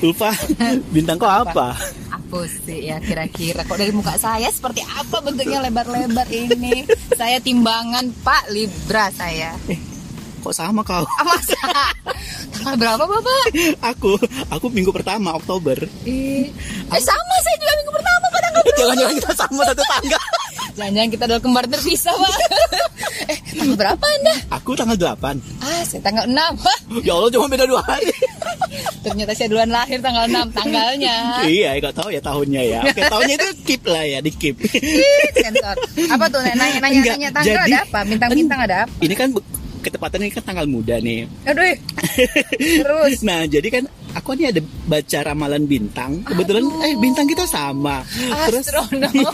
Ulfa, bintang kau apa? Apa sih ya kira-kira kok dari muka saya seperti apa bentuknya lebar-lebar ini? Saya timbangan Pak Libra saya. Kok sama kau? Ah, masa? Tanggal berapa Bapak? Aku, aku minggu pertama Oktober. Eh, eh sama saya juga minggu pertama Pak tanggal berapa? Jangan-jangan kita sama satu tanggal. Jangan-jangan kita adalah kembar terpisah Pak. eh, tanggal berapa Anda? Aku tanggal 8 Ah, saya tanggal 6. Hah? Ya Allah cuma beda dua hari. Ternyata saya duluan lahir tanggal 6 tanggalnya. iya, gak tahu ya tahunnya ya. Oke, tahunnya itu keep lah ya, di keep. Sensor. Apa tuh nanya nanya Enggak, nanya tanggal jadi- ada apa? Bintang-bintang ada apa? Ini kan ketepatan ini kan tanggal muda nih. Aduh. Terus. Nah, jadi kan aku ini ada baca ramalan bintang. Kebetulan Aduh. eh bintang kita sama. Terus Astronomi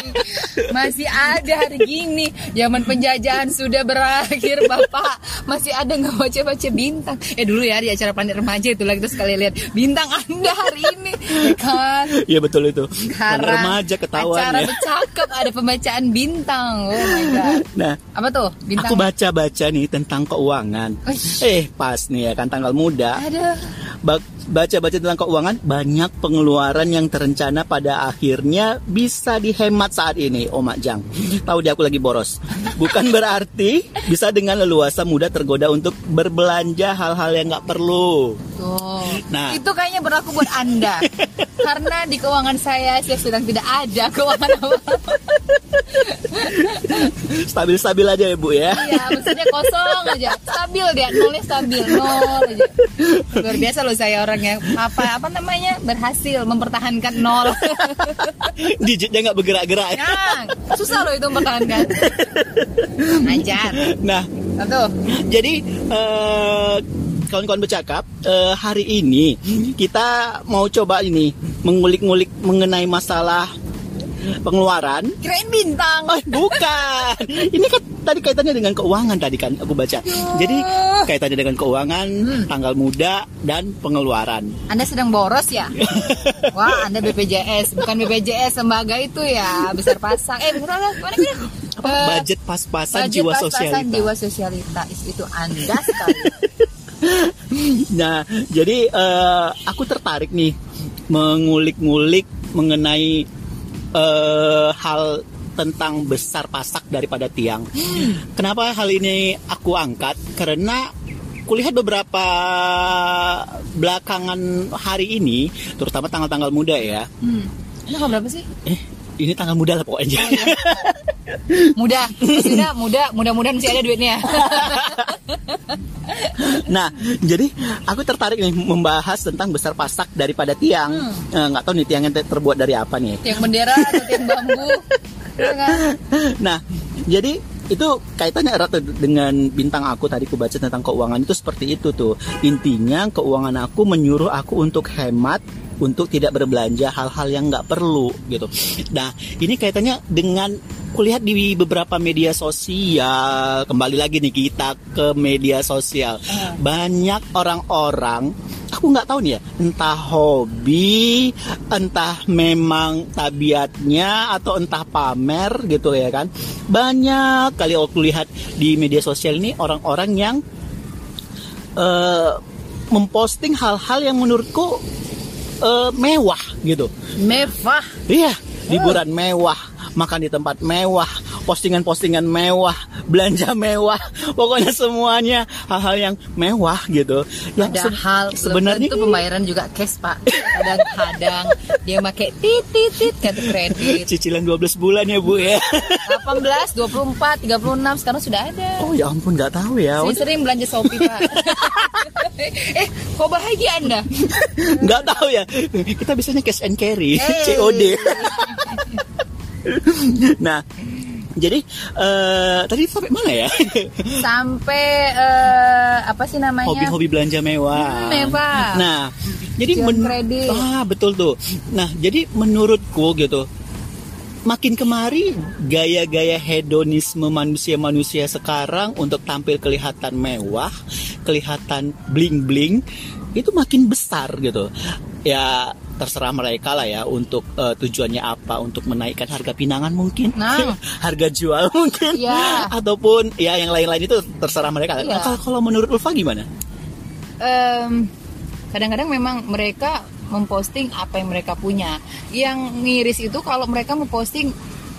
masih ada hari gini zaman penjajahan sudah berakhir bapak masih ada nggak baca baca bintang eh dulu ya di acara planet remaja itu lah kita sekali lihat bintang anda hari ini ya kan Iya betul itu. sekarang Anak remaja ketahuan acara ya. bercakap ada pembacaan bintang oh my god Nah, apa tuh bintang aku baca-baca nih tentang keuangan. Uish. Eh, pas nih ya kan tanggal muda. ada Ba- Baca-baca tentang keuangan, banyak pengeluaran yang terencana pada akhirnya bisa dihemat saat ini, Om Jang. Tahu dia aku lagi boros. Bukan berarti bisa dengan leluasa mudah tergoda untuk berbelanja hal-hal yang nggak perlu. tuh Nah. itu kayaknya berlaku buat anda karena di keuangan saya saya sedang tidak ada keuangan Stabil-stabil aja ya, Bu ya. Iya, maksudnya kosong aja. Stabil dia, nolnya stabil, nol aja. Luar biasa loh saya orangnya. Apa apa namanya? Berhasil mempertahankan nol. Digitnya nggak bergerak-gerak. Yang susah loh itu mempertahankan. Ajar. Nah, Satu. Jadi eh, kawan-kawan bercakap eh, hari ini kita mau coba ini mengulik-ngulik mengenai masalah pengeluaran. Kirain bintang. Oh, bukan. Ini kan tadi kaitannya dengan keuangan tadi kan aku baca. Jadi kaitannya dengan keuangan, tanggal muda dan pengeluaran. Anda sedang boros ya? Wah, Anda BPJS, bukan BPJS lembaga itu ya, besar pasang. Eh, beneran lah, gimana? Apa Eh, budget pas-pasan budget jiwa pas-pasan sosialita. jiwa sosialita itu Anda sekali. Nah, jadi eh, aku tertarik nih mengulik-ngulik mengenai eh, hal tentang besar pasak daripada tiang. Kenapa hal ini aku angkat? Karena kulihat beberapa belakangan hari ini, terutama tanggal-tanggal muda ya. Hmm. Ini tanggal berapa sih? Eh, ini tanggal muda lah pokoknya. Mudah, sudah mudah, mudah-mudahan masih ada duitnya. Nah, jadi aku tertarik nih membahas tentang besar pasak daripada tiang. Eh, Nggak tahu nih tiangnya ter- terbuat dari apa nih. Tiang bendera atau tiang bambu? Ya kan? Nah, jadi itu kaitannya erat dengan bintang aku tadi ku baca tentang keuangan itu seperti itu tuh. Intinya keuangan aku menyuruh aku untuk hemat untuk tidak berbelanja hal-hal yang nggak perlu gitu. Nah, ini kaitannya dengan kulihat di beberapa media sosial. Kembali lagi nih kita ke media sosial. Banyak orang-orang aku nggak tahu nih ya entah hobi entah memang tabiatnya atau entah pamer gitu ya kan. Banyak kali aku lihat di media sosial ini orang-orang yang eh, memposting hal-hal yang menurutku eh, mewah gitu. Mewah. iya liburan mewah makan di tempat mewah postingan-postingan mewah belanja mewah pokoknya semuanya hal-hal yang mewah gitu yang Ada se- hal sebenarnya itu pembayaran juga cash pak. Kadang-kadang dia pakai tit tit tit kartu kredit. cicilan 12 bulan ya bu ya 18, 24, 36 sekarang sudah ada. oh ya ampun nggak tahu ya Saya sering belanja Shopee pak. eh, kok bahagia anda? nggak tahu ya kita biasanya cash and carry Hey. COD nah jadi eh, tadi sampai mana ya Sampai eh, apa sih namanya? hobi-hobi belanja mewah. Hmm, mewah. Nah, jadi kredit. ah betul tuh. Nah, jadi menurutku gitu makin kemari gaya-gaya hedonisme manusia-manusia sekarang untuk tampil kelihatan mewah, kelihatan bling-bling itu makin besar gitu. Ya terserah mereka lah ya untuk eh, tujuannya apa untuk menaikkan harga pinangan mungkin Nah. harga jual mungkin Iya. ataupun ya yang lain-lain itu terserah mereka Iya. Nah, kalau kalau menurut Ulfa gimana Em, kadang-kadang memang mereka memposting apa yang mereka punya yang miris itu kalau mereka memposting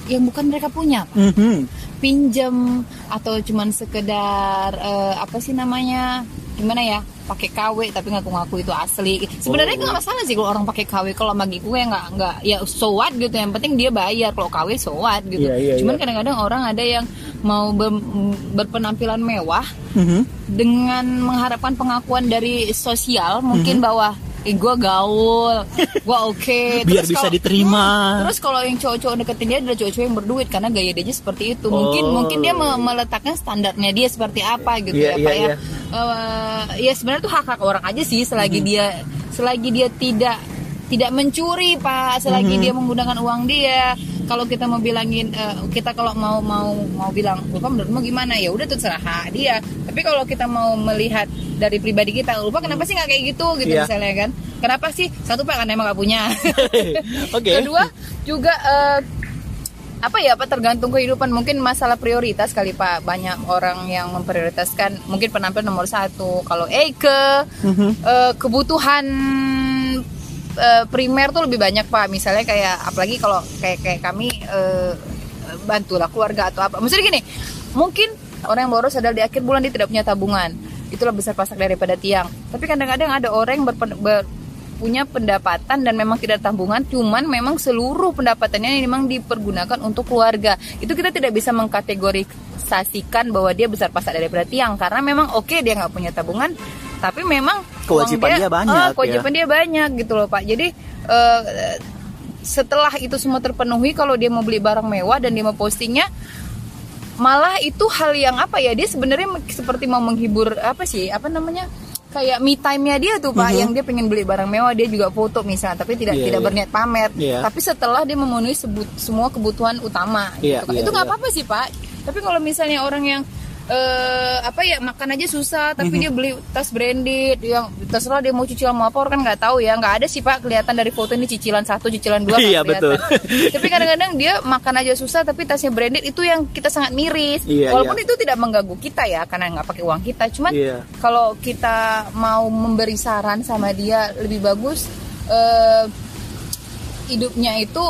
yang bukan mereka punya Mhm. pinjam atau cuman sekedar eh, apa sih namanya gimana ya pakai KW tapi ngaku-ngaku itu asli sebenarnya Oh. nggak masalah sih kalau orang pakai KW kalau bagi gue nggak nggak ya so what gitu yang penting dia bayar kalau KW so what gitu Iya, iya, cuman iya. kadang-kadang orang ada yang mau ber- berpenampilan mewah Mhm. dengan mengharapkan pengakuan dari sosial mungkin bahwa eh, gue gaul, gue oke. Biar Terus bisa diterima. Hmm, terus kalau yang cowok-cowok deketin dia adalah cowok-cowok yang berduit karena gaya dia seperti itu. Mungkin Oh. mungkin dia me- meletakkan standarnya dia seperti apa gitu Iya, ya iya, Pak ya. iya. Eh, ya sebenarnya itu hak hak orang aja sih selagi Hmm. dia selagi dia tidak tidak mencuri pak selagi Hmm. dia menggunakan uang dia kalau kita mau bilangin eh, kita kalau mau mau mau bilang lupa menurutmu gimana? Ya udah terserah dia. Tapi kalau kita mau melihat dari pribadi kita lupa kenapa sih nggak kayak gitu? Gitu Iya. misalnya kan. Kenapa sih? Satu pak karena emang nggak punya. Oke. kedua juga eh, apa ya pak tergantung kehidupan. Mungkin masalah prioritas kali pak. Banyak orang yang memprioritaskan mungkin penampilan nomor satu. Kalau Mhm. eh, kebutuhan eh, primer tuh lebih banyak pak. Misalnya kayak apalagi kalau kayak kayak kami eh, bantulah keluarga atau apa. Maksudnya gini mungkin orang yang boros adalah di akhir bulan dia tidak punya tabungan. Itulah besar pasak daripada tiang. Tapi kadang-kadang ada orang yang ber- punya pendapatan dan memang tidak tabungan cuman memang seluruh pendapatannya memang dipergunakan untuk keluarga. Itu kita tidak bisa mengkategorisasikan bahwa dia besar pasak daripada tiang karena memang oke dia nggak punya tabungan tapi memang Kewajiban dia banyak, Ah, ya. kewajiban dia banyak gitu loh pak jadi eh, setelah itu semua terpenuhi kalau dia mau beli barang mewah dan dia mau postingnya malah itu hal yang apa ya dia sebenarnya seperti mau menghibur apa sih apa namanya kayak me time-nya dia tuh pak Mhm. yang dia pengen beli barang mewah dia juga foto misalnya tapi tidak Iya, tidak iya. berniat pamer Iya. tapi setelah dia memenuhi sebut, semua kebutuhan utama Iya, gitu kan. iya, itu nggak iya. apa-apa sih pak tapi kalau misalnya orang yang eh apa ya makan aja susah tapi Mhm. dia beli tas branded yang terserah dia mau cicilan mau apa orang kan nggak tahu ya nggak ada sih pak kelihatan dari foto ini cicilan satu cicilan dua Iya, betul. tapi kadang-kadang dia makan aja susah tapi tasnya branded itu yang kita sangat miris Iya, walaupun iya. itu tidak mengganggu kita ya karena nggak pakai uang kita cuman Iya. kalau kita mau memberi saran sama dia lebih bagus eh, hidupnya itu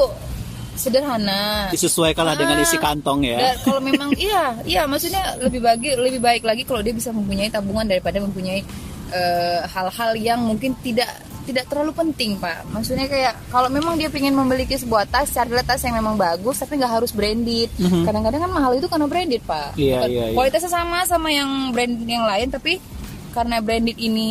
sederhana Disesuaikanlah dengan Ah. isi kantong ya. kalau memang iya, iya maksudnya lebih bagi lebih baik lagi kalau dia bisa mempunyai tabungan daripada mempunyai eh, hal-hal yang mungkin tidak tidak terlalu penting pak. Maksudnya kayak kalau memang dia ingin memiliki sebuah tas, carilah tas yang memang bagus tapi nggak harus branded. Mhm. Kadang-kadang kan mahal itu karena branded pak. Bukan- iya, iya. Kualitasnya sama sama yang brand yang lain tapi karena branded ini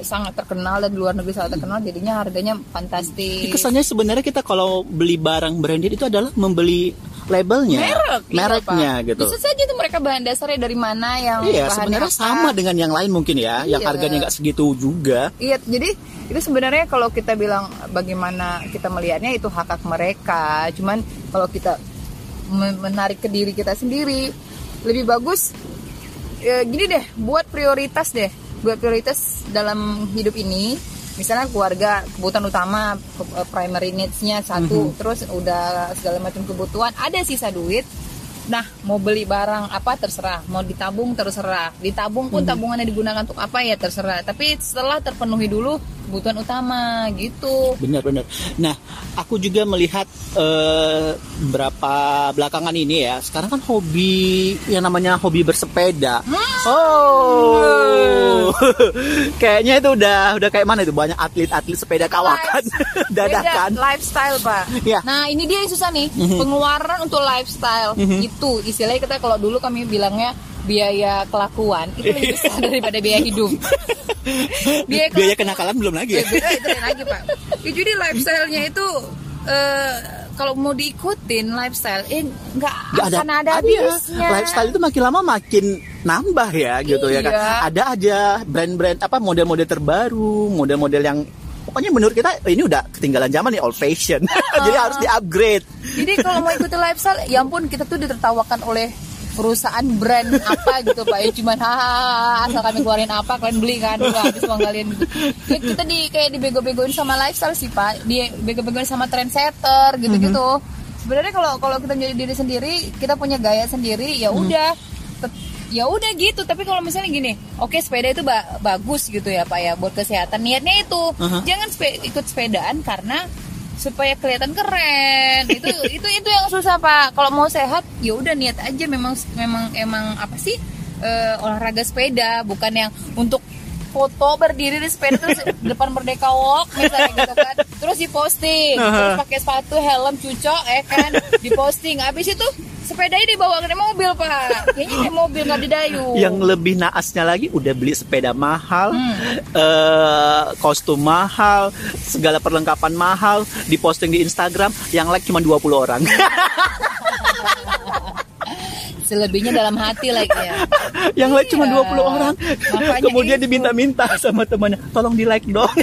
sangat terkenal dan di luar negeri sangat terkenal jadinya harganya Jadi fantastis. kesannya sebenarnya kita kalau beli barang branded itu adalah membeli labelnya, merek iya, mereknya Pak. gitu. bisa saja tuh mereka bahan dasarnya dari mana yang Iya, sebenarnya apa. sama dengan yang lain mungkin ya, yang Iya. harganya nggak segitu juga. Iya, jadi itu sebenarnya kalau kita bilang bagaimana kita melihatnya itu hak hak mereka. Cuman kalau kita me- menarik ke diri kita sendiri, lebih bagus eh, gini deh, buat prioritas deh, buat prioritas dalam hidup ini. Misalnya keluarga kebutuhan utama eh, primary needs-nya satu, terus udah segala macam kebutuhan, ada sisa duit. Nah, mau beli barang apa terserah, mau ditabung terserah. Ditabung pun tabungannya digunakan untuk apa ya terserah. Tapi setelah terpenuhi dulu kebutuhan utama gitu. Benar-benar. Nah, aku juga melihat eh, berapa belakangan ini ya. Sekarang kan hobi yang namanya hobi bersepeda. Oh, kayaknya itu udah udah kayak mana itu banyak atlet-atlet sepeda kawakan Life- dadakan. Beda lifestyle pak. Iya. Nah ini dia yang susah nih Mhm. pengeluaran untuk lifestyle itu istilahnya kita kalau dulu kami bilangnya biaya kelakuan itu lebih besar daripada biaya hidup. biaya Biaya kenakalan belum lagi Ya, ya? itu lain lagi pak. Ya, jadi lifestyle-nya itu eh, kalau mau diikutin lifestyle, eh nggak akan ada iya. habisnya. Lifestyle itu makin lama makin nambah ya gitu ya kan. Iya. Ada aja brand-brand apa model-model terbaru, model-model yang pokoknya menurut kita oh, ini udah ketinggalan zaman nih old fashion. Jadi harus di-upgrade. Jadi kalau mau ikuti lifestyle, ya ampun kita tuh ditertawakan oleh perusahaan brand apa gitu pak. Ya cuman hahaha asal kami keluarin apa kalian beli kan? Udah habis uang kalian gitu ya, kita di kayak dibego-begoin sama lifestyle sih pak. Di bego-begoin sama trendsetter gitu gitu sebenarnya kalau kalau kita menjadi diri sendiri kita punya gaya sendiri ya udah. Tet- ya udah gitu. Tapi kalau misalnya gini oke sepeda itu ba- bagus gitu ya pak ya buat kesehatan. Niatnya itu. Aha. jangan spe- ikut sepedaan karena supaya kelihatan keren. Itu itu itu yang susah pak. Kalau mau sehat ya udah niat aja. Memang memang emang apa sih eh, olahraga sepeda bukan yang untuk foto berdiri di sepeda terus depan Merdeka Walk misalnya gitu kan. Terus diposting. Terus pakai sepatu helm cucok eh kan. Diposting. Habis itu sepedanya dibawa ke mobil pak. Kayaknya kayak mobil nggak didayu. Yang lebih naasnya lagi udah beli sepeda mahal, Hmm. eh, kostum mahal, segala perlengkapan mahal, diposting di Instagram, yang like cuma 20 orang. selebihnya dalam hati lagi ya yang like cuma Iya. 20 orang. Makanya Kemudian itu. diminta-minta sama temannya, tolong di like dong.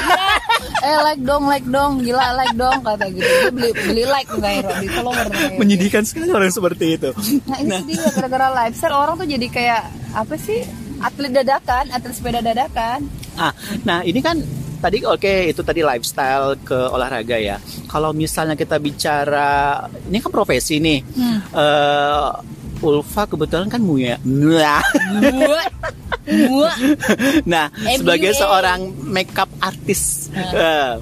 eh like dong like dong gila like dong kata gitu Dia beli beli like kayak beli follower gitu. Menyedihkan sekali orang seperti itu. nah ini dia gara-gara lifestyle orang tuh jadi kayak apa sih atlet dadakan atlet sepeda dadakan Ah, nah ini kan tadi oke itu tadi lifestyle ke olahraga ya. Kalau misalnya kita bicara ini kan profesi nih. Hmm. Eh, Ulfa kebetulan kan muya. Nah, sebagai seorang makeup artis. Eh,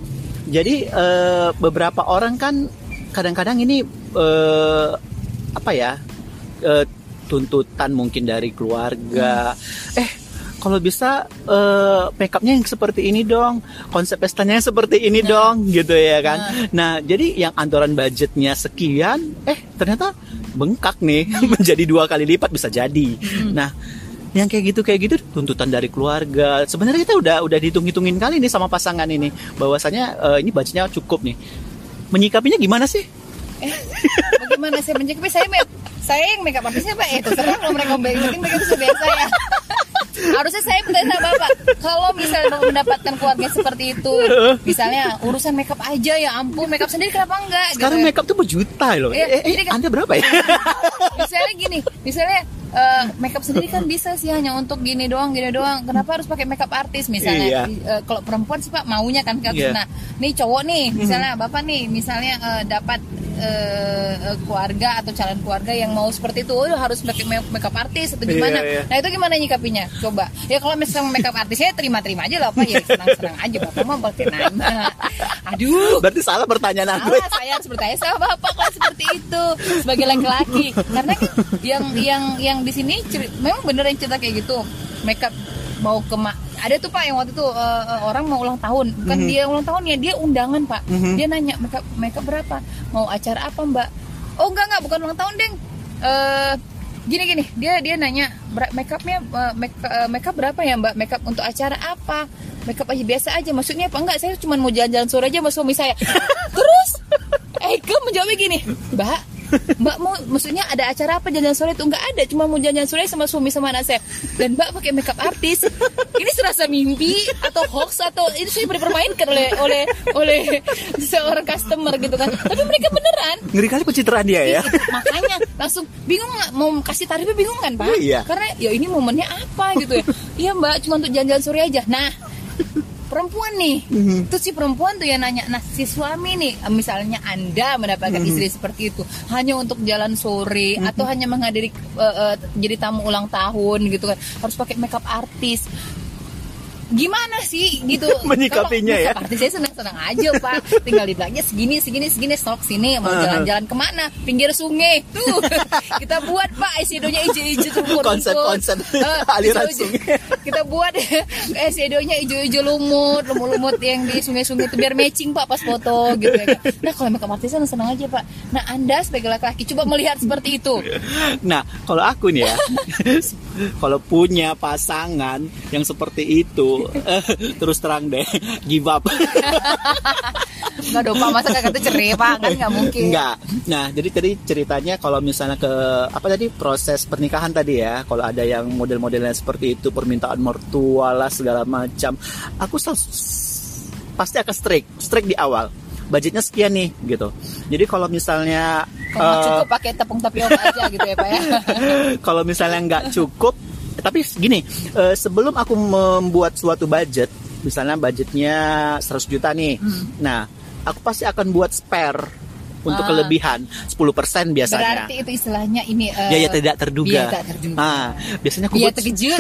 jadi eh, beberapa orang kan kadang-kadang ini eh, apa ya? eh, tuntutan mungkin dari keluarga. Hmm. Eh, kalau bisa eh, makeupnya yang seperti ini dong, konsep pestanya yang seperti ini dong, gitu ya kan. Nah, jadi yang antoran budgetnya sekian, eh ternyata bengkak nih menjadi dua kali lipat bisa jadi. Nah, yang kayak gitu kayak gitu tuntutan dari keluarga. Sebenarnya kita udah udah dihitung-hitungin kali nih sama pasangan ini, bahwasanya eh, ini budgetnya cukup nih. Menyikapinya gimana sih? bagaimana saya menyikapi saya saya yang makeup artisnya pak eh terserah kalau mereka mungkin mereka bisa biasa ya harusnya saya bertanya sama bapak kalau misalnya mau mendapatkan keluarga seperti itu misalnya urusan makeup aja ya ampun makeup sendiri kenapa enggak Sekarang gitu. makeup tuh berjuta loh. Iya, eh, eh, jadi kan- Anda berapa ya? misalnya gini misalnya eh, makeup sendiri kan bisa sih hanya untuk gini doang gini doang. Kenapa harus pakai makeup artis misalnya? Iya. Eh, kalau perempuan sih pak maunya kan kan Iya. nah nih cowok nih misalnya bapak nih misalnya eh, dapat eh, keluarga atau calon keluarga yang mau seperti itu oh, harus pakai make- makeup artis atau gimana? Iya, iya. nah itu gimana nyikapinya? Coba. Ya kalau misalnya makeup artisnya terima-terima aja lah pak. Ya senang-senang aja. Bapak mah pakai nanya aduh. Berarti salah pertanyaan aku. Salah, saya harus bertanya sama bapak kalau seperti itu sebagai laki-laki. Karena kan yang yang yang di sini memang bener yang cerita kayak gitu. Makeup mau ke ma- ada tuh pak yang waktu itu eh, orang mau ulang tahun. Bukan dia ulang tahun ya dia undangan pak. Dia nanya makeup makeup berapa? Mau acara apa mbak? Oh enggak enggak bukan ulang tahun deng. Eh, gini gini. Dia dia nanya "Ber- makeupnya eh, make- eh, makeup berapa ya mbak? Makeup untuk acara apa? Makeup aja biasa aja. Maksudnya apa enggak? Saya cuma mau jalan-jalan sore aja sama suami saya. Terus Eka menjawabnya gini mbak Mbak mau maksudnya ada acara apa jalan sore itu? Enggak ada cuma mau jalan sore sama suami sama anak saya. Dan Mbak pakai makeup artis. Ini serasa mimpi atau hoax atau itu sih dipermainkan oleh oleh oleh seorang customer gitu kan. Tapi mereka beneran. Ngeri kali pencitraan dia ya. makanya langsung bingung nggak mau kasih tarifnya bingung kan pak? Iya. karena ya ini momennya apa gitu ya? Iya mbak cuma untuk jalan-jalan sore aja. Nah perempuan nih Mhm. terus si perempuan tuh yang nanya nah si suami nih misalnya anda mendapatkan Mhm. istri seperti itu hanya untuk jalan sore atau hanya menghadiri eh, eh, jadi tamu ulang tahun gitu kan harus pakai makeup artis gimana sih? Gitu. Menyikapinya ya. artis saya senang-senang aja pak. Tinggal dibilangnya segini segini segini stok sini. Mau jalan-jalan ke mana? Pinggir sungai. Tuh. Kita buat pak eyeshadownya hijau-hijau tuh. rumput-rumput. Konsep-konsep Eh, aliran sungai. kita buat eyeshadownya hijau-hijau lumut lumut-lumut yang di sungai-sungai itu biar matching pak pas foto gitu ya kan. nah kalau makeup artis senang-senang aja pak. Nah anda sebagai laki-laki coba melihat seperti itu. Nah, kalau aku nih ya, kalau punya pasangan yang seperti itu, terus terang deh, give up. nggak dong pak masa cerai pak kan nggak mungkin Enggak. Nah, jadi tadi ceritanya kalau misalnya ke apa tadi proses pernikahan tadi ya, kalau ada yang model-modelnya seperti itu, permintaan mertua lah segala macam, aku sel- pasti akan strict, strict di awal. Budgetnya sekian nih gitu. Jadi kalau misalnya eh, cukup pakai tepung tapioka aja gitu ya pak ya kalau misalnya nggak cukup tapi gini eh, sebelum aku membuat suatu budget misalnya budgetnya 100 juta nih Hmm. nah aku pasti akan buat spare untuk Ah. kelebihan 10% biasanya. Berarti itu istilahnya ini eh, biaya tidak terduga. biaya tak terduga. Ah, biasanya aku biaya buat terkejut.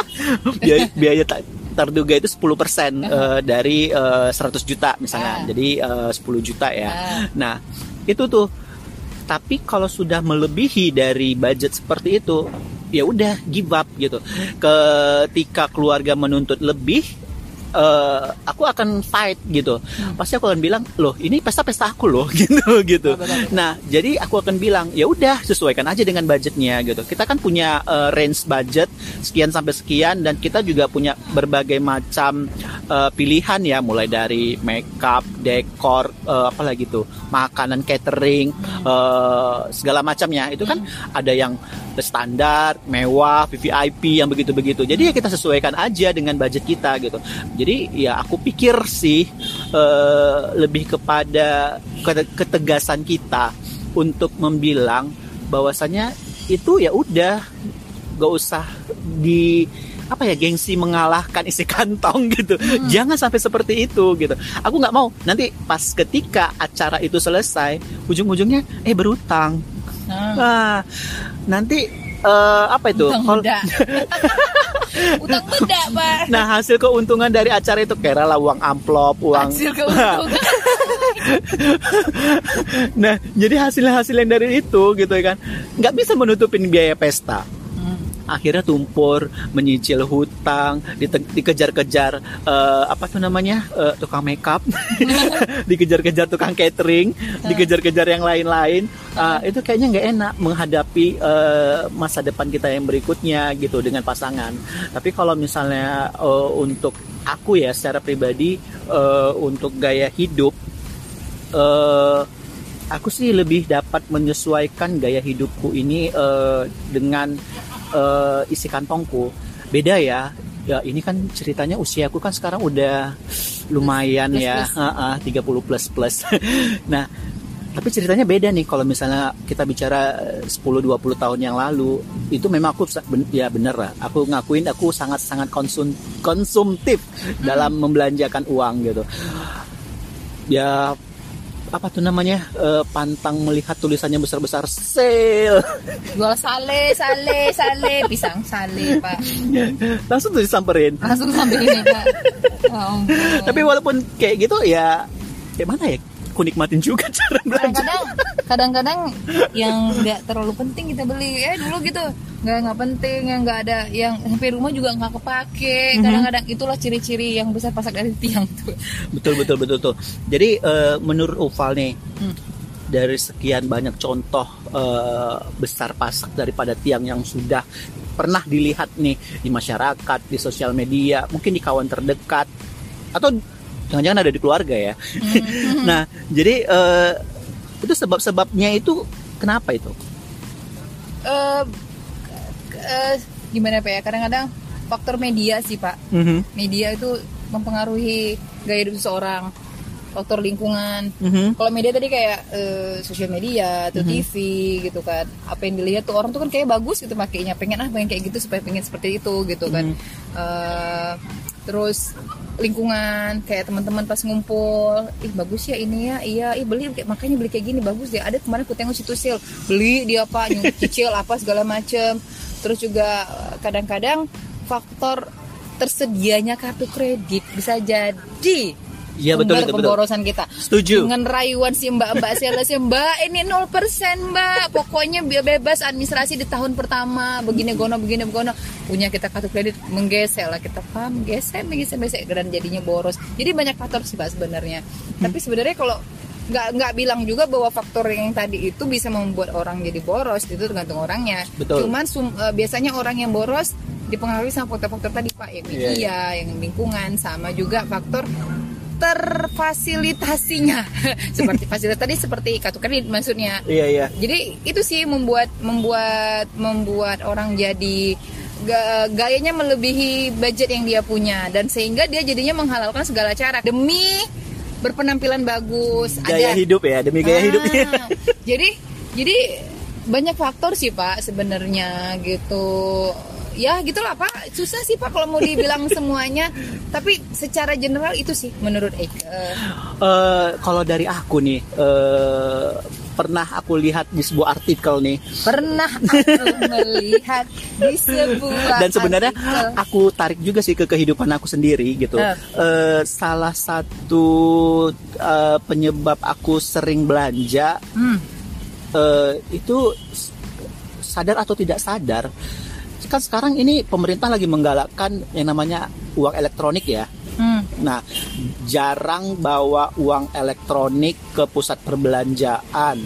biaya, biaya tak terduga itu 10% eh, dari eh, 100 juta misalnya. Ah. Jadi eh, 10 juta ya. Ah. Nah, itu tuh. Tapi kalau sudah melebihi dari budget seperti itu, ya udah give up gitu. Ketika keluarga menuntut lebih, eh, aku akan fight gitu. Pasti aku akan bilang, loh ini pesta-pesta aku loh gitu gitu. Nah, jadi aku akan bilang, ya udah sesuaikan aja dengan budgetnya gitu. Kita kan punya eh, range budget sekian sampai sekian dan kita juga punya berbagai macam eh, pilihan ya, mulai dari makeup, dekor, eh, apa lagi tuh, makanan catering, eh, segala macamnya. Itu kan ada yang standar, mewah, VVIP yang begitu-begitu. Jadi ya kita sesuaikan aja dengan budget kita gitu. Jadi ya aku pikir sih eh, lebih kepada kete- ketegasan kita untuk membilang bahwasanya itu ya udah gak usah di apa ya gengsi mengalahkan isi kantong gitu. Jangan sampai seperti itu gitu. Aku nggak mau. Nanti pas ketika acara itu selesai ujung-ujungnya eh berutang Nah, Nah, nanti eh, apa itu? utang muda. utang muda, Pak. Nah, hasil keuntungan dari acara itu kira lah uang amplop, uang. Hasil keuntungan. nah, jadi hasil-hasil yang dari itu gitu kan, nggak bisa menutupin biaya pesta. Akhirnya tumpur, menyicil hutang, dikejar-kejar eh, apa tuh namanya eh, tukang makeup, dikejar-kejar tukang catering, dikejar-kejar yang lain-lain. Ah, itu kayaknya nggak enak menghadapi eh, masa depan kita yang berikutnya gitu dengan pasangan. Tapi kalau misalnya eh, untuk aku ya secara pribadi eh, untuk gaya hidup eh, aku sih lebih dapat menyesuaikan gaya hidupku ini eh, dengan eh, isi kantongku. Beda ya. Ya ini kan ceritanya usiaku kan sekarang udah lumayan Plus, ya, plus. Heeh, 30 plus plus. nah, tapi ceritanya beda nih kalau misalnya kita bicara 10-20 tahun yang lalu itu memang aku ya bener lah aku ngakuin aku sangat-sangat konsum konsumtif dalam membelanjakan uang gitu ya apa tuh namanya? Eh, pantang melihat tulisannya besar-besar. Sale. Jual sale, sale, sale, pisang sale, Pak. langsung tuh disamperin. Langsung sampai ini, Pak. Ya ampun. tapi walaupun kayak gitu ya kayak mana ya? Aku nikmatin juga cara belanja. Kadang-kadang kadang-kadang yang nggak terlalu penting kita beli. Ya dulu gitu nggak nggak penting yang nggak ada yang sampai rumah juga nggak kepake. Kadang-kadang itulah ciri-ciri yang besar pasak dari tiang tuh. Betul betul betul tuh jadi eh, menurut Uval nih Hmm. dari sekian banyak contoh eh, besar pasak daripada tiang yang sudah pernah dilihat nih di masyarakat di sosial media mungkin di kawan terdekat atau jangan-jangan ada di keluarga ya. Nah jadi eh, itu sebab-sebabnya itu kenapa itu? Eh, eh, gimana pak ya kadang-kadang faktor media sih pak. Mhm, media itu mempengaruhi gaya hidup seseorang faktor lingkungan. Mhm. kalau media tadi kayak eh, sosial media atau TV gitu kan apa yang dilihat tuh orang tuh kan kayak bagus gitu makainya pengen ah pengen kayak gitu supaya pengen seperti itu gitu kan. Eh, terus lingkungan kayak teman-teman pas ngumpul ih bagus ya ini ya iya ih beli makanya beli kayak gini bagus ya ada kemarin aku tengok situ sale beli dia apa nyuci apa segala macem terus juga eh, kadang-kadang faktor tersedianya kartu kredit bisa jadi Iya, betul, sumber betul, betul. pemborosan kita. Setuju. dengan rayuan si mbak-mbak salesnya mbak ini 0% mbak. Pokoknya bebas administrasi di tahun pertama. Begini gono begini gono. Punya kita kartu kredit menggesek lah kita paham gesek menggesek gesek dan jadinya boros. Jadi banyak faktor sih mbak sebenarnya. Tapi sebenarnya kalau nggak nggak bilang juga bahwa faktor yang tadi itu bisa membuat orang jadi boros itu tergantung orangnya. Betul. cuman sum- eh, biasanya orang yang boros dipengaruhi sama faktor-faktor tadi pak. Ya media Iya, yang lingkungan sama juga faktor terfasilitasinya. Seperti fasilitas tadi seperti kartu kredit maksudnya. Iya iya. Jadi itu sih membuat membuat membuat orang jadi ga- gayanya melebihi budget yang dia punya. Dan sehingga dia jadinya menghalalkan segala cara. Demi berpenampilan bagus gaya agar- hidup ya demi gaya Ah, hidupnya jadi jadi banyak faktor sih pak sebenarnya gitu. Ya gitulah pak. Susah sih pak kalau mau dibilang semuanya. Tapi secara general itu sih menurut Eke Eh, kalau dari aku nih eh, pernah aku lihat di sebuah artikel nih pernah aku melihat di sebuah dan sebenarnya artikel. aku tarik juga sih ke kehidupan aku sendiri gitu. Eh. Eh, salah satu eh, penyebab aku sering belanja Hmm, eh, itu sadar atau tidak sadar kan sekarang ini pemerintah lagi menggalakkan yang namanya uang elektronik ya. Nah, jarang bawa uang elektronik ke pusat perbelanjaan.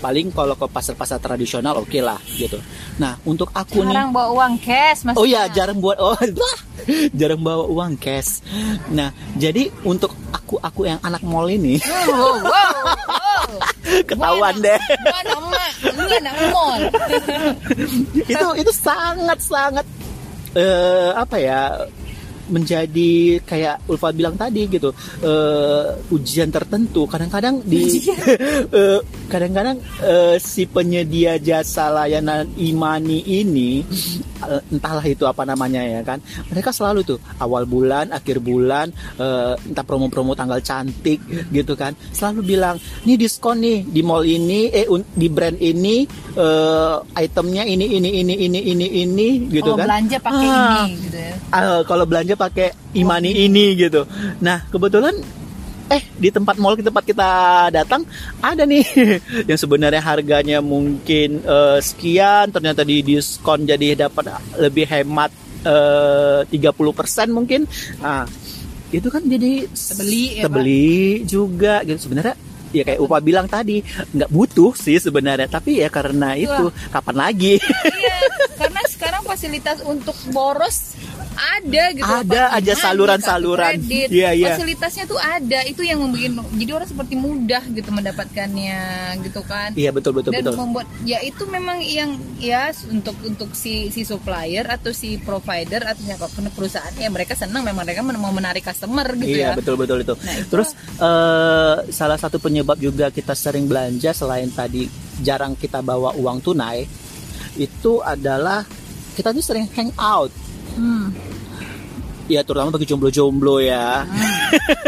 Paling kalau ke pasar-pasar tradisional oke lah gitu. Nah, untuk aku nih Sekarang bawa uang cash maksudnya. Oh iya, jarang buat oh jarang bawa uang cash. Nah, jadi untuk aku aku yang anak mall ini Wow, wow, wow. ketahuan deh. gua anak mall. itu itu sangat sangat eh, apa ya menjadi kayak Ulfa bilang tadi gitu eh, ujian tertentu. Kadang-kadang di eh, kadang-kadang eh, si penyedia jasa layanan imani ini eh, entahlah itu apa namanya ya kan mereka selalu tuh awal bulan akhir bulan eh, entah promo-promo tanggal cantik gitu kan selalu bilang nih diskon nih di mall ini eh un- di brand ini eh, itemnya ini ini ini ini ini ini gitu oh, kan. belanja pakai Ah, ini gitu ya. ah, kalau belanja pakai imani ini gitu. Nah kebetulan eh di tempat mall di tempat kita datang ada nih. Yang sebenarnya harganya mungkin eh, sekian ternyata di diskon jadi dapat lebih hemat eh, 30% mungkin. Nah itu kan jadi Terbeli ya, Pak? terbeli juga gitu. Sebenarnya ya kayak Upa bilang tadi nggak butuh sih sebenarnya. Tapi ya karena itu kapan lagi? Iya, karena sekarang fasilitas untuk boros ada gitu. Ada Pak. aja saluran-saluran. kartu kredit. Iya, iya. Fasilitasnya tuh ada, itu yang membuat jadi orang seperti mudah gitu mendapatkannya gitu kan. iya betul betul dan betul membuat ya itu memang yang ya untuk untuk si si supplier atau si provider atau siapa pun perusahaan ya mereka senang memang mereka mau menarik customer gitu Iya ya. betul betul itu. Nah, itu Terus eh, salah satu penyebab juga kita sering belanja selain tadi jarang kita bawa uang tunai itu adalah kita tuh sering hang out. Hmm. Ya terutama bagi jomblo-jomblo ya.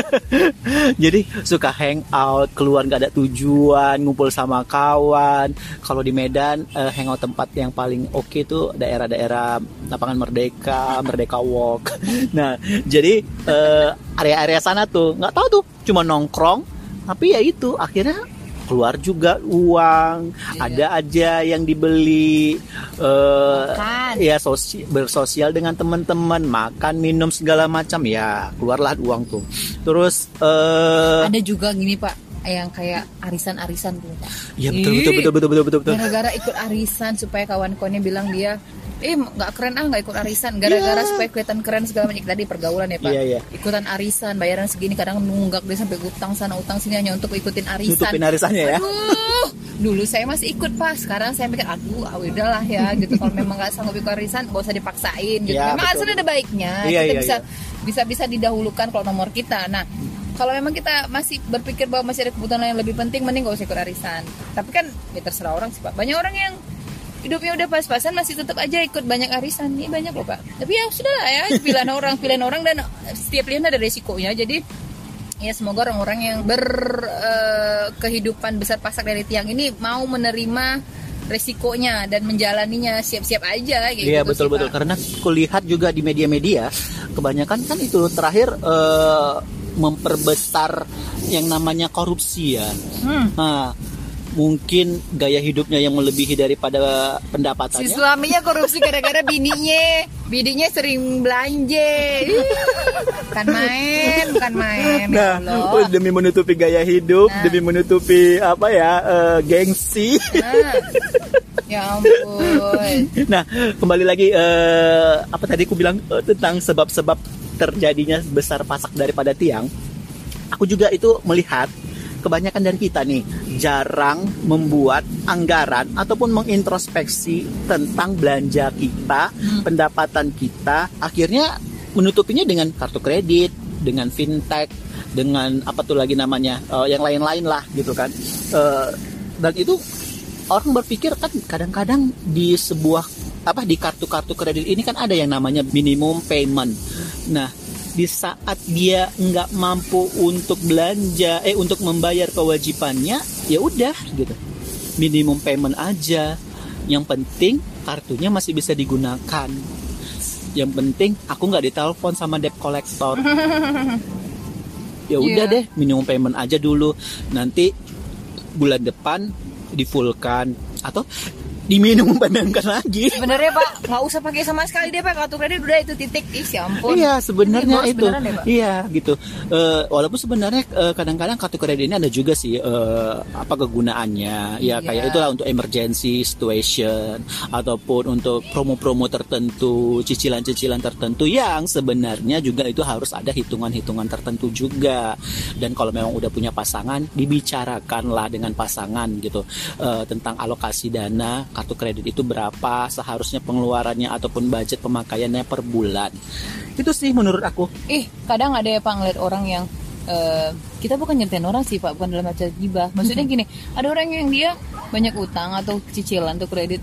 Jadi suka hang out, keluar nggak ada tujuan, ngumpul sama kawan. Kalau di Medan eh, hangout tempat yang paling oke tuh daerah-daerah lapangan Merdeka, Merdeka Walk. Nah, jadi eh, area-area sana tuh nggak tahu tuh, cuma nongkrong. Tapi ya itu akhirnya keluar juga uang, Iya. ada aja yang dibeli eh Makan. ya sosi- bersosial dengan teman-teman, makan, minum segala macam ya keluarlah uang tuh. Terus eh Ada juga gini Pak yang kayak arisan-arisan tuh Pak. ya betul betul betul betul betul betul. gara-gara ikut arisan supaya kawan-kawannya bilang dia eh nggak keren ah nggak ikut arisan gara-gara Iya. supaya kelihatan keren segala macam tadi pergaulan ya pak Iya, iya. ikutan arisan bayaran segini kadang nunggak dia sampai utang sana utang sini hanya untuk ikutin arisan Nutupin arisannya ya. Aduh, dulu saya masih ikut pas sekarang saya mikir aduh ah, udahlah ya gitu kalau memang nggak sanggup ikut arisan gak usah dipaksain gitu Ya, memang betul. ada baiknya Iya, kita iya, bisa iya. bisa bisa didahulukan kalau nomor kita nah kalau memang kita masih berpikir bahwa masih ada kebutuhan yang lebih penting mending gak usah ikut arisan tapi kan ya terserah orang sih pak banyak orang yang hidupnya udah pas-pasan masih tetap aja ikut banyak arisan. Ini banyak loh pak. Tapi ya sudah lah ya pilihan orang pilihan orang dan setiap pilihan ada resikonya. Jadi ya semoga orang-orang yang berkehidupan besar pasak dari tiang ini mau menerima resikonya dan menjalaninya siap-siap aja kayak Iya gitu betul betul karena kulihat juga di media-media kebanyakan kan itu terakhir eh, memperbesar yang namanya korupsi ya. Hmm. Nah, mungkin gaya hidupnya yang melebihi daripada Si pendapatannya. suaminya korupsi gara-gara bininya, bininya sering belanja. Bukan main, bukan main. Ya Nah, Allah. demi menutupi gaya hidup, Nah. demi menutupi apa ya eh, gengsi. Nah, ya ampun. Nah, kembali lagi eh, apa tadi aku bilang eh, tentang sebab-sebab terjadinya besar pasak daripada tiang. Aku juga itu melihat kebanyakan dari kita nih jarang membuat anggaran ataupun mengintrospeksi tentang belanja kita, pendapatan kita. Akhirnya menutupinya dengan kartu kredit, dengan fintech, dengan apa tuh lagi namanya, eh, yang lain-lain lah gitu kan. Eh, dan itu orang berpikir kan kadang-kadang di sebuah apa di kartu-kartu kredit ini kan ada yang namanya minimum payment. Nah, di saat dia nggak mampu untuk belanja eh untuk membayar kewajibannya ya udah gitu. Minimum payment aja. Yang penting kartunya masih bisa digunakan. Yang penting aku nggak ditelepon sama debt collector. Ya udah Iya. deh minimum payment aja dulu. Nanti bulan depan di fullkan atau diminimum paymentkan lagi. Sebenarnya Pak nggak usah pakai sama sekali deh Pak. Kartu kredit udah itu titik. Ih ya ampun. Iya sebenarnya itu. deh, Pak. iya gitu. Eh, walaupun sebenarnya eh, kadang-kadang kartu kredit ini ada juga sih eh, apa kegunaannya. Ya Iya. kayak itulah untuk emergency situation ataupun untuk promo-promo tertentu cicilan-cicilan tertentu yang sebenarnya juga itu harus ada hitungan-hitungan tertentu juga. Dan kalau memang udah punya pasangan dibicarakanlah dengan pasangan gitu eh, tentang alokasi dana kartu kredit itu berapa seharusnya pengeluarannya ataupun budget pemakaiannya per bulan itu sih menurut aku Ih, kadang ada ya Pak ngeliat orang yang eh, kita bukan nyetain orang sih Pak, bukan dalam macam gibah. Maksudnya gini, ada orang yang dia banyak utang atau cicilan tuh kredit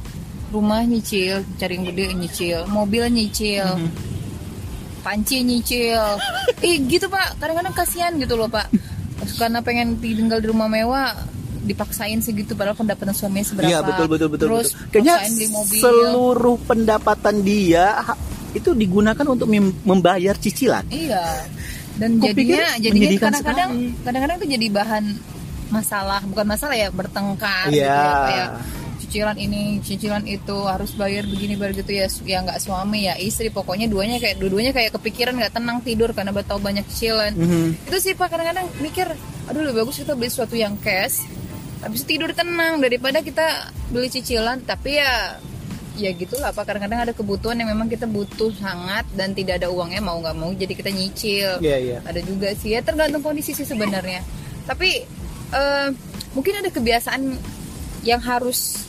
rumah nyicil, cari yang gede nyicil, mobil nyicil, panci nyicil. Ih, gitu Pak. Kadang-kadang kasihan gitu loh Pak. Karena pengen tinggal di rumah mewah dipaksain segitu padahal pendapatan suaminya seberapa Iya betul betul betul. terus betul. Kayaknya beli mobil seluruh pendapatan dia itu digunakan untuk mem- membayar cicilan. Iya. Dan jadinya jadinya kadang-kadang kadang-kadang itu jadi bahan masalah, bukan masalah ya bertengkar gitu Iya. ya kayak cicilan ini, cicilan itu harus bayar begini bayar gitu ya ya nggak suami ya istri pokoknya duanya kayak dua-duanya kayak kepikiran nggak tenang tidur karena tahu banyak cicilan. Mhm. Itu sih Pak kadang-kadang mikir aduh lebih bagus kita beli sesuatu yang cash habis tidur tenang daripada kita beli cicilan. Tapi ya ya gitulah pak. Kadang-kadang ada kebutuhan yang memang kita butuh sangat dan tidak ada uangnya mau nggak mau jadi kita nyicil. Iya iya. ada juga sih. Ya tergantung kondisi sih sebenarnya. Tapi eh, mungkin ada kebiasaan yang harus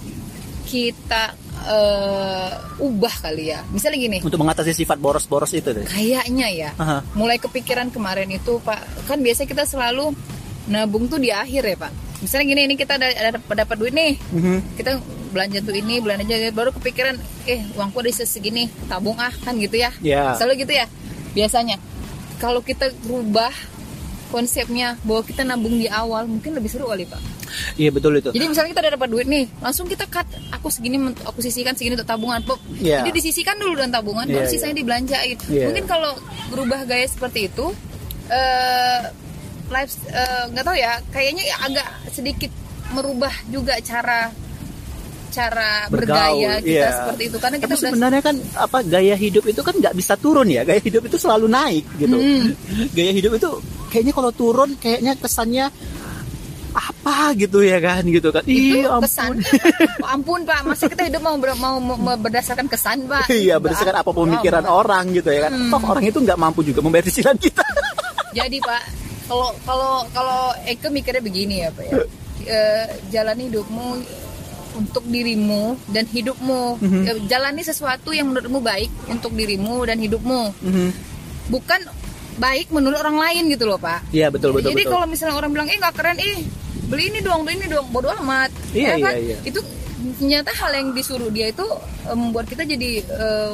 kita eh, ubah kali ya. Misalnya gini. Untuk mengatasi sifat boros-boros itu deh. kayaknya ya. Aha. mulai kepikiran kemarin itu pak. Kan biasa kita selalu nabung tuh di akhir ya pak misalnya gini ini kita ada, ada dapat duit nih Mhm. kita belanja tuh ini belanja aja baru kepikiran eh uangku ada segini tabung ah kan gitu ya Ya. selalu gitu ya biasanya kalau kita rubah konsepnya bahwa kita nabung di awal mungkin lebih seru kali pak Iya betul itu. jadi misalnya kita udah dapat duit nih langsung kita cut aku segini aku sisihkan segini untuk tabungan Pop. Iya. jadi disisihkan dulu dan tabungan baru iya. sisanya dibelanjain Iya. mungkin kalau berubah gaya seperti itu eh life eh, nggak tahu ya kayaknya ya agak sedikit merubah juga cara cara bergaya Bergaul, kita iya. seperti itu karena kita Tapi udah sebenarnya kan apa gaya hidup itu kan nggak bisa turun ya. Gaya hidup itu selalu naik gitu. Hmm. Gaya hidup itu kayaknya kalau turun kayaknya kesannya apa gitu ya kan gitu kan. itu Ih, ampun. kesan ampun pak masa kita hidup mau ber- mau, mau berdasarkan kesan pak Iya berdasarkan apa pemikiran Oh, orang gitu ya kan. Hmm. Toh orang itu nggak mampu juga membayar cicilan kita. Jadi Pak, kalau kalau kalau Eke mikirnya begini ya Pak ya, Eh, jalani hidupmu untuk dirimu dan hidupmu. Mhm. Eh, Jalani sesuatu yang menurutmu baik untuk dirimu dan hidupmu, Mhm. bukan baik menurut orang lain gitu loh Pak. Iya betul betul Jadi betul. kalau misalnya orang bilang, eh nggak keren, ih beli ini dong, beli ini dong, bodoh amat. Iya, Ya kan? iya, iya. Itu ternyata hal yang disuruh dia itu eh, membuat kita jadi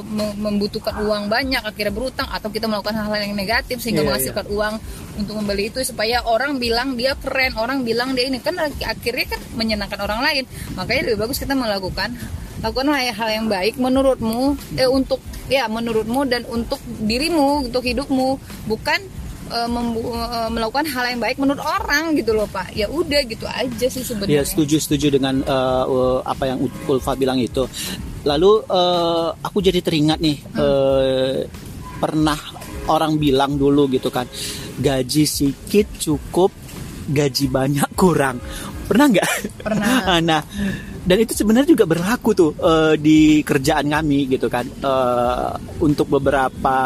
mem- membutuhkan uang banyak akhirnya berutang atau kita melakukan hal-hal yang negatif sehingga Iya, menghasilkan uang untuk membeli itu supaya orang bilang dia keren orang bilang dia ini. Kan ak- akhirnya kan menyenangkan orang lain. Makanya lebih bagus kita melakukan lakukan hal yang baik menurutmu eh, untuk ya menurutmu dan untuk dirimu untuk hidupmu. Bukan eh, melakukan hal yang baik menurut orang gitu loh pak ya udah gitu aja sih Ya sebenarnya setuju setuju dengan eh, apa yang Ulfa bilang itu. Lalu eh, aku jadi teringat nih eh, pernah orang bilang dulu gitu kan gaji sedikit cukup gaji banyak kurang. Pernah nggak? Pernah. nah dan itu sebenarnya juga berlaku tuh eh, di kerjaan kami gitu kan Eh, untuk beberapa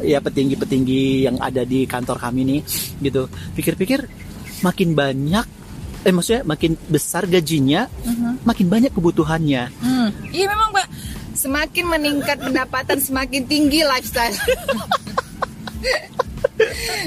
ya petinggi-petinggi yang ada di kantor kami nih gitu. Pikir-pikir makin banyak eh maksudnya makin besar gajinya Mhm. makin banyak kebutuhannya Hmm, iya memang pak semakin meningkat pendapatan semakin tinggi lifestyle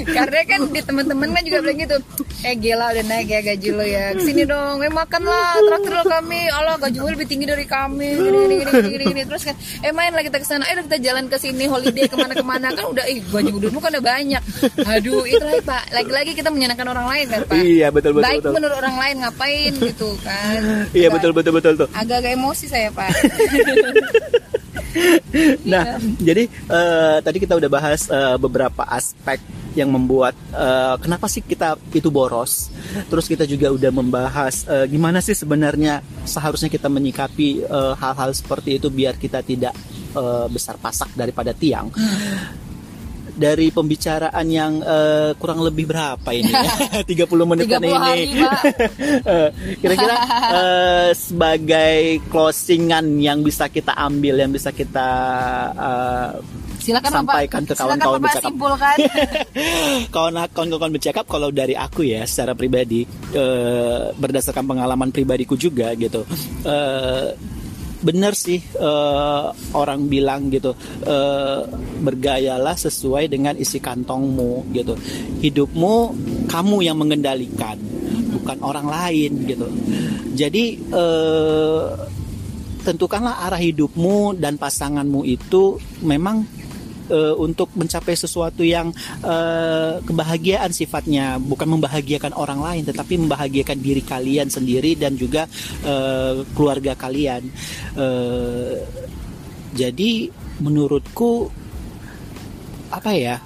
Karena kan di teman-teman kan juga bilang gitu Eh gila udah naik ya gaji lo ya. Ke sini dong, eh makan lah Traktir lo kami. Allah gaji lo lebih tinggi dari kami. Gini gini gini gini, gini, gini. Terus kan Eh main lah kita ke sana Eh udah kita jalan ke sini holiday ke mana-kemana. Kan udah ih gaji udurmu kan udah banyak. Aduh itu lah pak. Lagi-lagi kita menyenangkan orang lain kan pak? Iya, betul, betul, Baik betul. menurut orang lain ngapain gitu kan? Iya betul betul betul tuh. Agak-agak emosi saya pak Nah, jadi eh, tadi kita udah bahas eh, beberapa aspek yang membuat eh, kenapa sih kita itu boros. Terus kita juga udah membahas eh, gimana sih sebenarnya seharusnya kita menyikapi hal-hal seperti itu biar kita tidak eh, besar pasak daripada tiang. Dari pembicaraan yang eh, kurang lebih berapa ini? 30 menitan 30 ini. hari, Kira-kira eh, sebagai closingan yang bisa kita ambil, yang bisa kita eh, Silakan Sampaikan Bapak. ke kawan-kawan bercakap. simpulkan. kawan-kawan bercakap kalau dari aku ya secara pribadi eh, berdasarkan pengalaman pribadiku juga gitu eh, benar sih eh, orang bilang gitu eh, bergayalah sesuai dengan isi kantongmu gitu. Hidupmu kamu yang mengendalikan bukan orang lain gitu. Jadi eh, tentukanlah arah hidupmu dan pasanganmu itu memang eh, untuk mencapai sesuatu yang eh, kebahagiaan sifatnya. Bukan membahagiakan orang lain tetapi membahagiakan diri kalian sendiri dan juga eh, keluarga kalian. Eh, jadi menurutku apa ya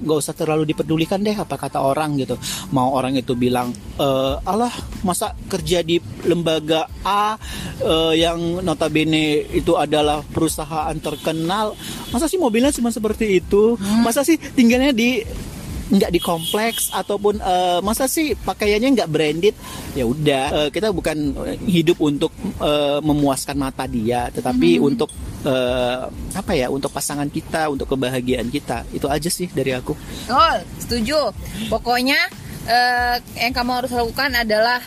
nggak usah terlalu dipedulikan deh apa kata orang gitu. Mau orang itu bilang eh, Allah masa kerja di lembaga A eh, yang notabene itu adalah perusahaan terkenal masa sih mobilnya cuma seperti itu? Masa sih tinggalnya di nggak di kompleks ataupun eh, masa sih pakaiannya nggak branded? Ya udah eh, kita bukan hidup untuk eh, memuaskan mata dia tetapi untuk eh, apa ya untuk pasangan kita untuk kebahagiaan kita. Itu aja sih dari aku. Oh, setuju. Pokoknya eh, yang kamu harus lakukan adalah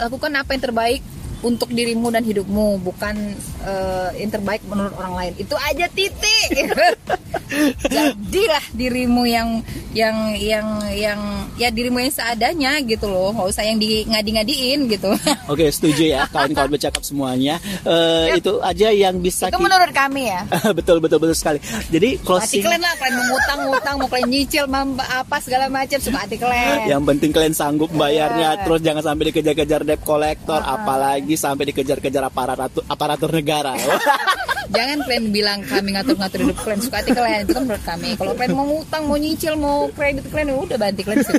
lakukan apa yang terbaik untuk dirimu dan hidupmu, bukan eh, yang terbaik menurut orang lain. Itu aja titik. Jadilah dirimu yang yang yang yang ya dirimu yang seadanya gitu loh, nggak usah yang di ngadi-ngadiin gitu. oke setuju ya kawan-kawan bercakap semuanya Eh, Yap. itu aja yang bisa Itu menurut kami ya. betul betul betul sekali jadi Hati closing kalian lah, kalian mau ngutang, ngutang, mau kalian nyicil, apa segala macam, suka hati kalian. yang penting kalian sanggup bayarnya Iya. terus jangan sampai dikejar-kejar debt collector apalagi sampai dikejar-kejar aparatur aparatur negara chegar. Jangan kalian bilang kami ngatur-ngatur hidup kalian suka hati kalian itu kan menurut kami. Kalau kalian mau ngutang, mau nyicil, mau kredit kalian ya udah banting kalian.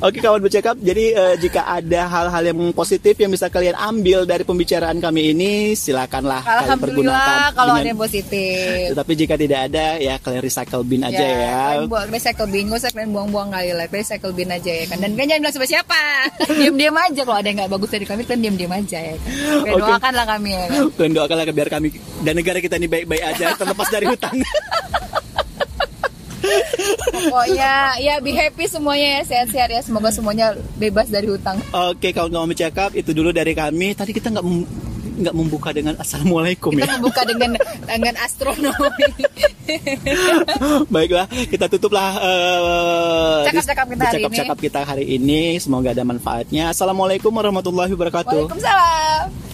Oke kawan bercakap, jadi eh, jika ada hal-hal yang positif yang bisa kalian ambil dari pembicaraan kami ini, silakanlah kalian pergunakan. Alhamdulillah kalau ada dengan- yang positif. Tetapi jika tidak ada, ya kalian recycle bin aja ya. Kalian buang recycle bin, gak usah kalian buang-buang kali lah, recycle bin aja ya kan. Dan kalian jangan bilang siapa siapa, diam-diam aja kalau ada yang nggak bagus dari kami, kalian diam-diam aja ya kan. Kalian Oke. doakanlah kami ya kan. Kalian doakanlah biar kami dan negara kita ini baik-baik aja, terlepas dari hutang. Pokoknya ya be happy semuanya ya, sehat-sehat ya. Semoga semuanya bebas dari hutang. Oke, kawan-kawan bercakap, itu dulu dari kami. Tadi kita nggak nggak membuka dengan assalamualaikum Kita ya. membuka dengan dengan astronomi. Baiklah, kita tutuplah eh, Cakap-cakap kita hari ini. kita hari ini. Semoga ada manfaatnya. Assalamualaikum warahmatullahi wabarakatuh. Waalaikumsalam.